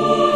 Lord.